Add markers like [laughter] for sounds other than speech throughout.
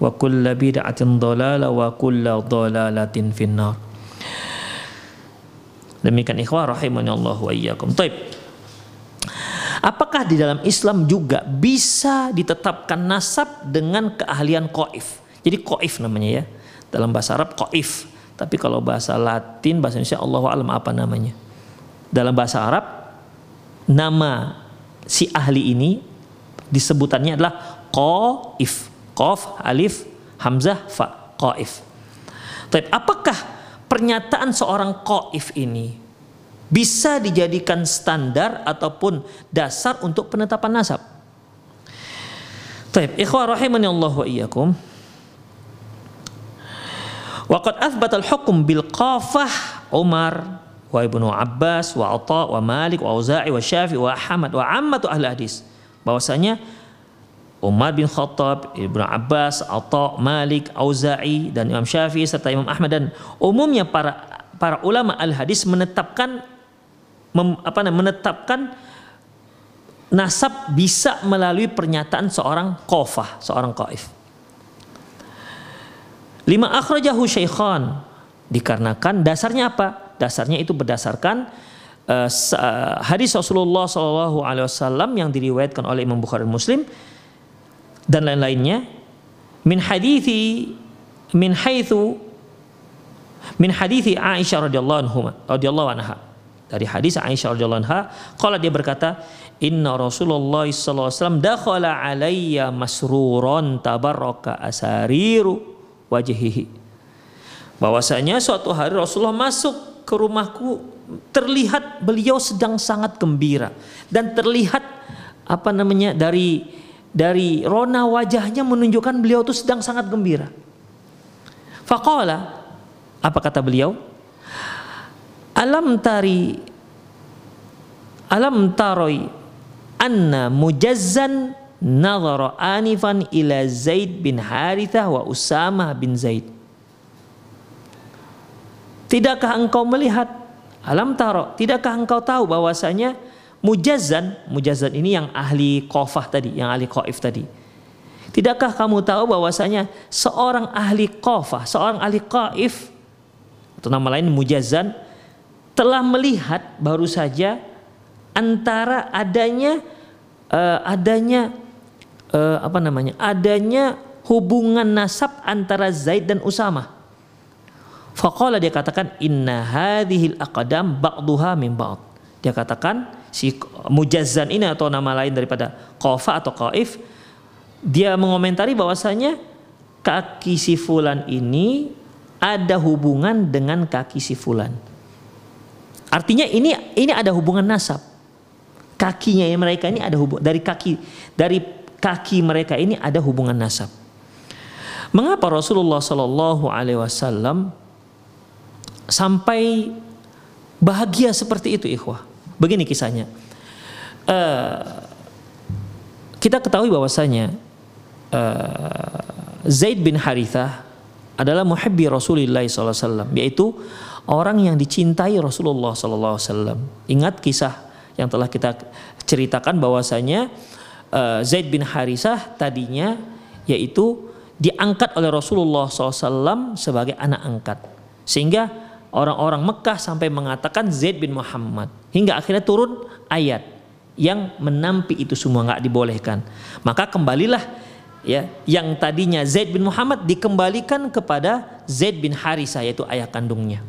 wa kulla bid'atin dhalala wa kulla dhalalatin finnar. Demikian ikhwah rahimahnya Allah wa iyyakum. Taib. Apakah di dalam Islam juga bisa ditetapkan nasab dengan keahlian koif? Jadi koif namanya ya. Dalam bahasa Arab koif. Tapi kalau bahasa Latin, bahasa Indonesia Allah alam apa namanya. Dalam bahasa Arab, nama si ahli ini disebutannya adalah koif. Qaf, alif, hamzah, fa, qaif. Taib. Apakah pernyataan seorang qaif ini bisa dijadikan standar ataupun dasar untuk penetapan nasab. Taib, ikhwah rahimani Allah wa iyyakum. Waqad athbata al-hukm bil qafah Umar wa Ibnu Abbas wa Atha wa Malik wa Auza'i wa Syafi'i wa Ahmad wa ammatu ahli hadis. Bahwasanya Umar bin Khattab, Ibnu Abbas, Atha, Malik, Auza'i dan Imam Syafi'i serta Imam Ahmad dan umumnya para para ulama al hadis menetapkan mem, apa namanya menetapkan nasab bisa melalui pernyataan seorang qafah, seorang qaif. Lima akhrajahu syaikhan dikarenakan dasarnya apa? Dasarnya itu berdasarkan uh, hadis Rasulullah Wasallam yang diriwayatkan oleh Imam Bukhari Muslim dan lain-lainnya. Min hadithi min haitsu min hadithi Aisyah radhiyallahu anha radhiyallahu anha. Dari hadis Aisyah radhiyallahu anha qala dia berkata inna Rasulullah sallallahu alaihi wasallam dakhala alayya masruran tabarraka asariru wajhihi. Bahwasanya suatu hari Rasulullah masuk ke rumahku terlihat beliau sedang sangat gembira dan terlihat apa namanya dari dari rona wajahnya menunjukkan beliau itu sedang sangat gembira. Faqala apa kata beliau? Alam tari Alam taroi anna mujazzan nazara anifan ila Zaid bin Harithah wa Usamah bin Zaid. Tidakkah engkau melihat alam taro? Tidakkah engkau tahu bahwasanya Mujazan, mujazan ini yang ahli qafah tadi, yang ahli qaif tadi. Tidakkah kamu tahu bahwasanya seorang ahli qafah, seorang ahli qaif atau nama lain mujazan telah melihat baru saja antara adanya uh, adanya uh, apa namanya? adanya hubungan nasab antara Zaid dan Usama. Faqala dia katakan inna hadhil aqdam ba'duha min ba'd. Dia katakan si Mujazzan ini atau nama lain daripada Qafa atau Qaif dia mengomentari bahwasanya kaki si fulan ini ada hubungan dengan kaki si fulan. Artinya ini ini ada hubungan nasab. Kakinya mereka ini ada hubungan dari kaki dari kaki mereka ini ada hubungan nasab. Mengapa Rasulullah Shallallahu Alaihi Wasallam sampai bahagia seperti itu, ikhwah? Begini kisahnya. Uh, kita ketahui bahwasanya uh, Zaid bin Harithah adalah muhibbi Rasulullah SAW, yaitu orang yang dicintai Rasulullah SAW. Ingat kisah yang telah kita ceritakan bahwasanya uh, Zaid bin Harithah tadinya yaitu diangkat oleh Rasulullah SAW sebagai anak angkat, sehingga orang-orang Mekah sampai mengatakan Zaid bin Muhammad. Hingga akhirnya turun ayat yang menampi itu semua nggak dibolehkan. Maka kembalilah ya yang tadinya Zaid bin Muhammad dikembalikan kepada Zaid bin Harisa yaitu ayah kandungnya.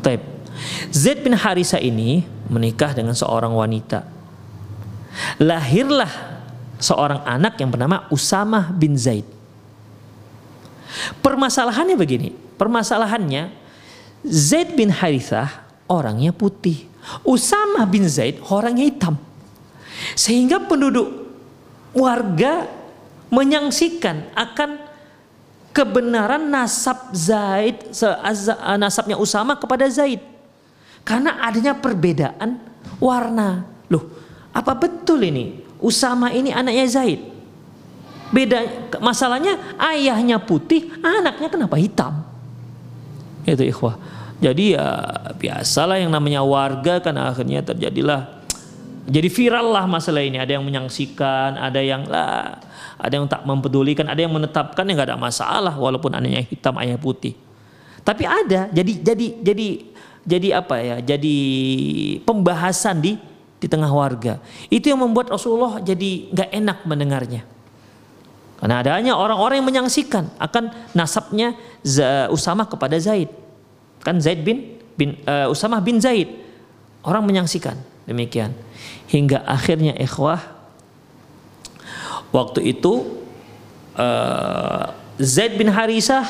Taib. Zaid bin Harisa ini menikah dengan seorang wanita. Lahirlah seorang anak yang bernama Usamah bin Zaid. Permasalahannya begini permasalahannya Zaid bin Harithah orangnya putih. Usama bin Zaid orangnya hitam. Sehingga penduduk warga menyangsikan akan kebenaran nasab Zaid nasabnya Usama kepada Zaid. Karena adanya perbedaan warna. Loh, apa betul ini? Usama ini anaknya Zaid. Beda masalahnya ayahnya putih, anaknya kenapa hitam? Itu ikhwah. Jadi ya biasalah yang namanya warga kan akhirnya terjadilah jadi viral lah masalah ini. Ada yang menyaksikan, ada yang lah, ada yang tak mempedulikan, ada yang menetapkan yang nggak ada masalah walaupun anaknya hitam ayah putih. Tapi ada, jadi jadi jadi jadi apa ya? Jadi pembahasan di di tengah warga. Itu yang membuat Rasulullah jadi nggak enak mendengarnya. Karena adanya orang-orang yang menyaksikan akan nasabnya Usama kepada Zaid. Kan Zaid bin, bin uh, Usamah bin Zaid. Orang menyaksikan demikian. Hingga akhirnya ikhwah waktu itu uh, Zaid bin Harisah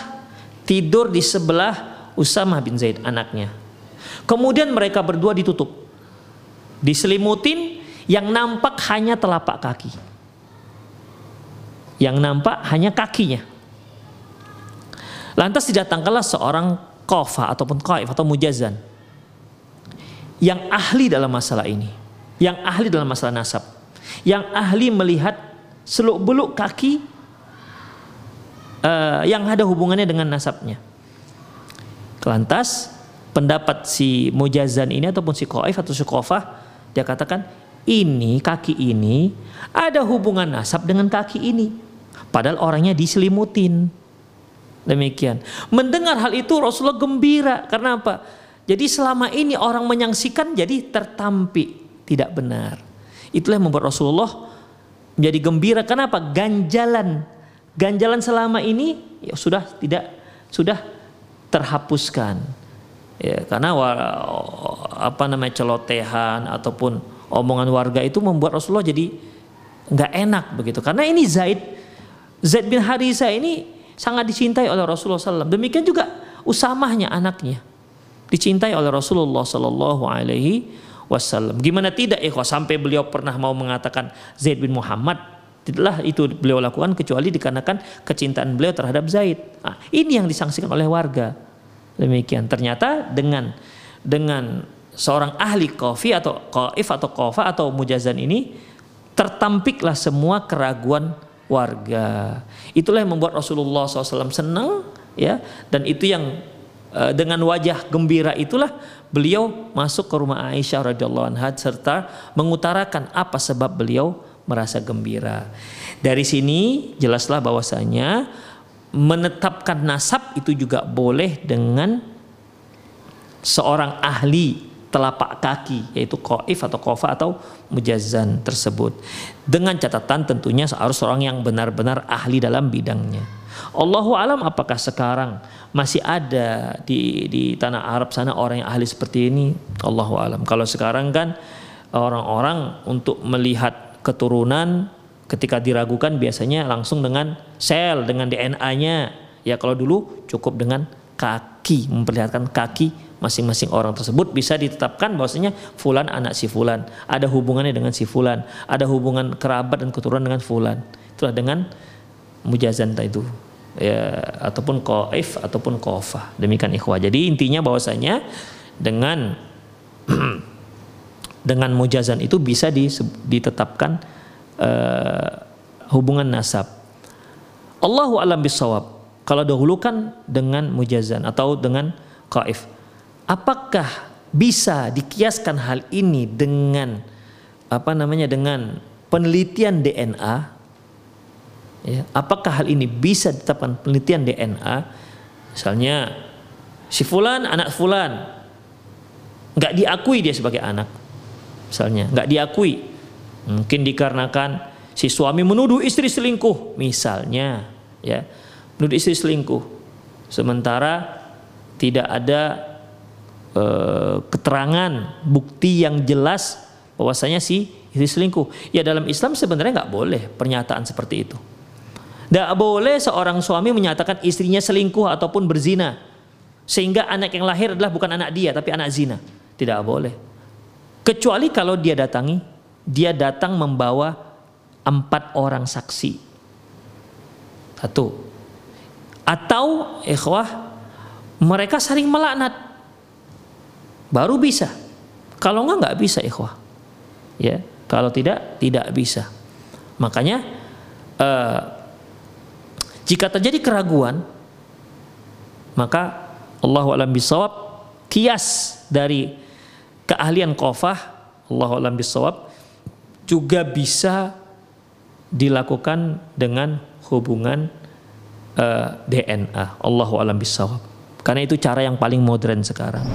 tidur di sebelah Usamah bin Zaid anaknya. Kemudian mereka berdua ditutup. Diselimutin yang nampak hanya telapak kaki. Yang nampak hanya kakinya. Lantas didatangkanlah seorang kofa ataupun qaif atau mujazan yang ahli dalam masalah ini, yang ahli dalam masalah nasab, yang ahli melihat seluk beluk kaki uh, yang ada hubungannya dengan nasabnya. Lantas pendapat si mujazan ini ataupun si qaif atau si qafah dia katakan ini kaki ini ada hubungan nasab dengan kaki ini. Padahal orangnya diselimutin. Demikian. Mendengar hal itu Rasulullah gembira. Karena apa? Jadi selama ini orang menyaksikan jadi tertampi tidak benar. Itulah yang membuat Rasulullah menjadi gembira. Kenapa? Ganjalan, ganjalan selama ini ya sudah tidak sudah terhapuskan. Ya, karena apa namanya celotehan ataupun omongan warga itu membuat Rasulullah jadi nggak enak begitu. Karena ini Zaid Zaid bin Harisa ini sangat dicintai oleh Rasulullah SAW. Demikian juga Usamahnya anaknya dicintai oleh Rasulullah Sallallahu Alaihi Wasallam. Gimana tidak ya sampai beliau pernah mau mengatakan Zaid bin Muhammad tidaklah itu beliau lakukan kecuali dikarenakan kecintaan beliau terhadap Zaid. Nah, ini yang disangsikan oleh warga. Demikian ternyata dengan dengan seorang ahli kofi atau qaif atau kofa atau mujazan ini tertampiklah semua keraguan warga. Itulah yang membuat Rasulullah SAW senang ya dan itu yang uh, dengan wajah gembira itulah beliau masuk ke rumah Aisyah radhiyallahu anha serta mengutarakan apa sebab beliau merasa gembira. Dari sini jelaslah bahwasanya menetapkan nasab itu juga boleh dengan seorang ahli telapak kaki yaitu koif atau kofa atau mujazan tersebut. Dengan catatan tentunya harus seorang yang benar-benar ahli dalam bidangnya. Allahu alam apakah sekarang masih ada di di tanah Arab sana orang yang ahli seperti ini? Allahu alam. Kalau sekarang kan orang-orang untuk melihat keturunan ketika diragukan biasanya langsung dengan sel dengan DNA-nya. Ya kalau dulu cukup dengan kaki memperlihatkan kaki masing-masing orang tersebut bisa ditetapkan bahwasanya fulan anak si fulan, ada hubungannya dengan si fulan, ada hubungan kerabat dan keturunan dengan fulan. Itulah dengan mujazan itu ya ataupun qaif ataupun qafah. Demikian ikhwah. Jadi intinya bahwasanya dengan [clears throat] dengan mujazan itu bisa ditetapkan uh, hubungan nasab. Allahu alam bisawab. Kalau dahulukan dengan mujazan atau dengan qaif apakah bisa dikiaskan hal ini dengan apa namanya dengan penelitian DNA ya, apakah hal ini bisa ditetapkan penelitian DNA misalnya si fulan anak fulan. Nggak diakui dia sebagai anak misalnya. Nggak diakui. Mungkin dikarenakan si suami menuduh istri selingkuh misalnya ya. Menuduh istri selingkuh. Sementara tidak ada Eh, keterangan bukti yang jelas bahwasanya si istri selingkuh. Ya dalam Islam sebenarnya nggak boleh pernyataan seperti itu. Tidak boleh seorang suami menyatakan istrinya selingkuh ataupun berzina sehingga anak yang lahir adalah bukan anak dia tapi anak zina. Tidak boleh. Kecuali kalau dia datangi, dia datang membawa empat orang saksi. Satu. Atau ikhwah mereka saling melaknat baru bisa. Kalau enggak nggak bisa ikhwah. Ya, kalau tidak tidak bisa. Makanya uh, jika terjadi keraguan maka Allah alam bisawab kias dari keahlian qafah Allah alam bisawab juga bisa dilakukan dengan hubungan uh, eh, DNA. Allahu alam bisawab. Karena itu cara yang paling modern sekarang.